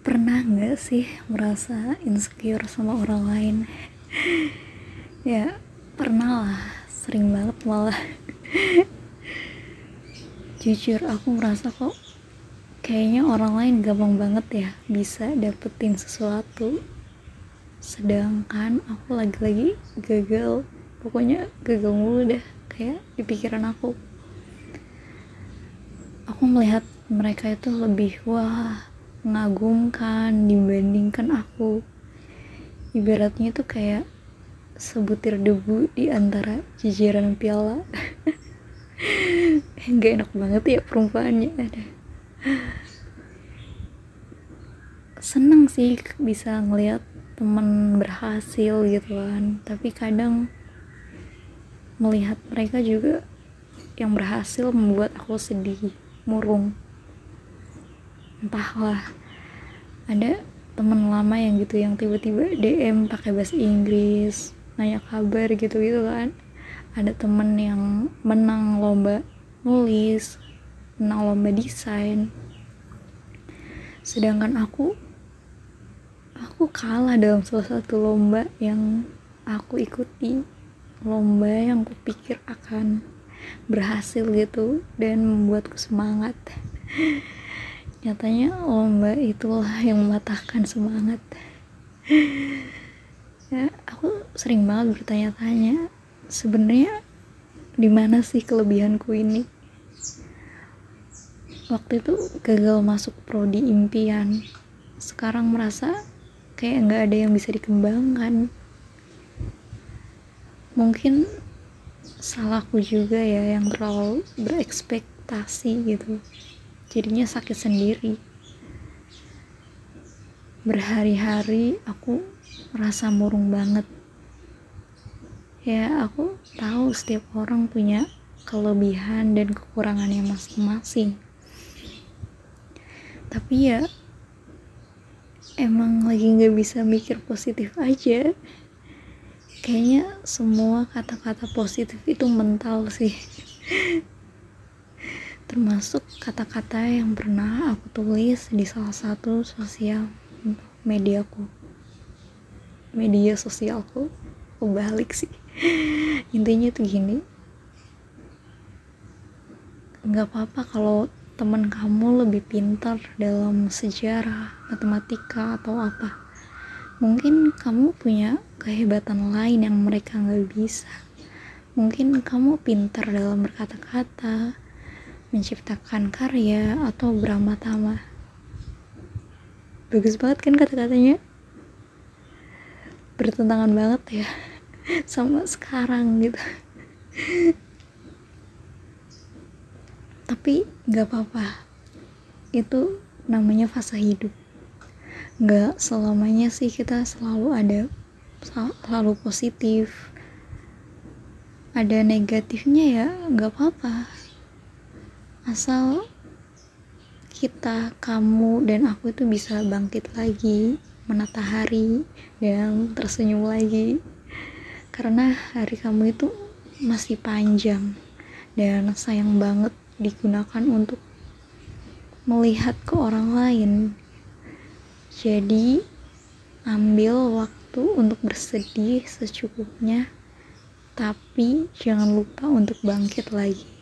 pernah nggak sih merasa insecure sama orang lain? Ya pernah lah. Sering banget malah. Jujur aku merasa kok kayaknya orang lain gampang banget ya bisa dapetin sesuatu. Sedangkan aku lagi-lagi gagal. Pokoknya gagal mulu deh kayak di pikiran aku. Aku melihat mereka itu lebih wah mengagumkan dibandingkan aku. Ibaratnya itu kayak sebutir debu di antara jajaran piala. Nggak enak banget ya perumpamannya ada seneng sih bisa ngeliat temen berhasil gitu kan. Tapi kadang melihat mereka juga yang berhasil membuat aku sedih murung entahlah. Ada temen lama yang gitu yang tiba-tiba DM pakai bahasa Inggris nanya kabar gitu gitu kan. Ada temen yang menang lomba nulis menang lomba desain. Sedangkan aku aku kalah dalam salah satu lomba yang aku ikuti. Lomba yang kupikir akan berhasil gitu dan membuatku semangat nyatanya lomba itulah yang mematahkan semangat. Ya aku sering banget bertanya-tanya sebenarnya di mana sih kelebihanku ini? Waktu itu gagal masuk prodi impian. Sekarang merasa kayak nggak ada yang bisa dikembangkan. Mungkin salahku juga ya yang terlalu berekspektasi gitu jadinya sakit sendiri. Berhari-hari aku merasa murung banget. Ya aku tahu setiap orang punya kelebihan dan kekurangannya masing-masing. Tapi ya emang lagi nggak bisa mikir positif aja. Kayaknya semua kata-kata positif itu mental sih termasuk kata-kata yang pernah aku tulis di salah satu sosial mediaku media sosialku aku balik sih intinya tuh gini nggak apa-apa kalau teman kamu lebih pintar dalam sejarah, matematika, atau apa. Mungkin kamu punya kehebatan lain yang mereka nggak bisa. Mungkin kamu pintar dalam berkata-kata, menciptakan karya, atau beramah-tamah. Bagus banget kan kata-katanya? Bertentangan banget ya sama sekarang gitu. Tapi gak apa-apa. Itu namanya fase hidup. Gak selamanya sih kita selalu ada selalu positif. Ada negatifnya ya gak apa-apa asal kita kamu dan aku itu bisa bangkit lagi menata hari dan tersenyum lagi karena hari kamu itu masih panjang dan sayang banget digunakan untuk melihat ke orang lain. Jadi, ambil waktu untuk bersedih secukupnya, tapi jangan lupa untuk bangkit lagi.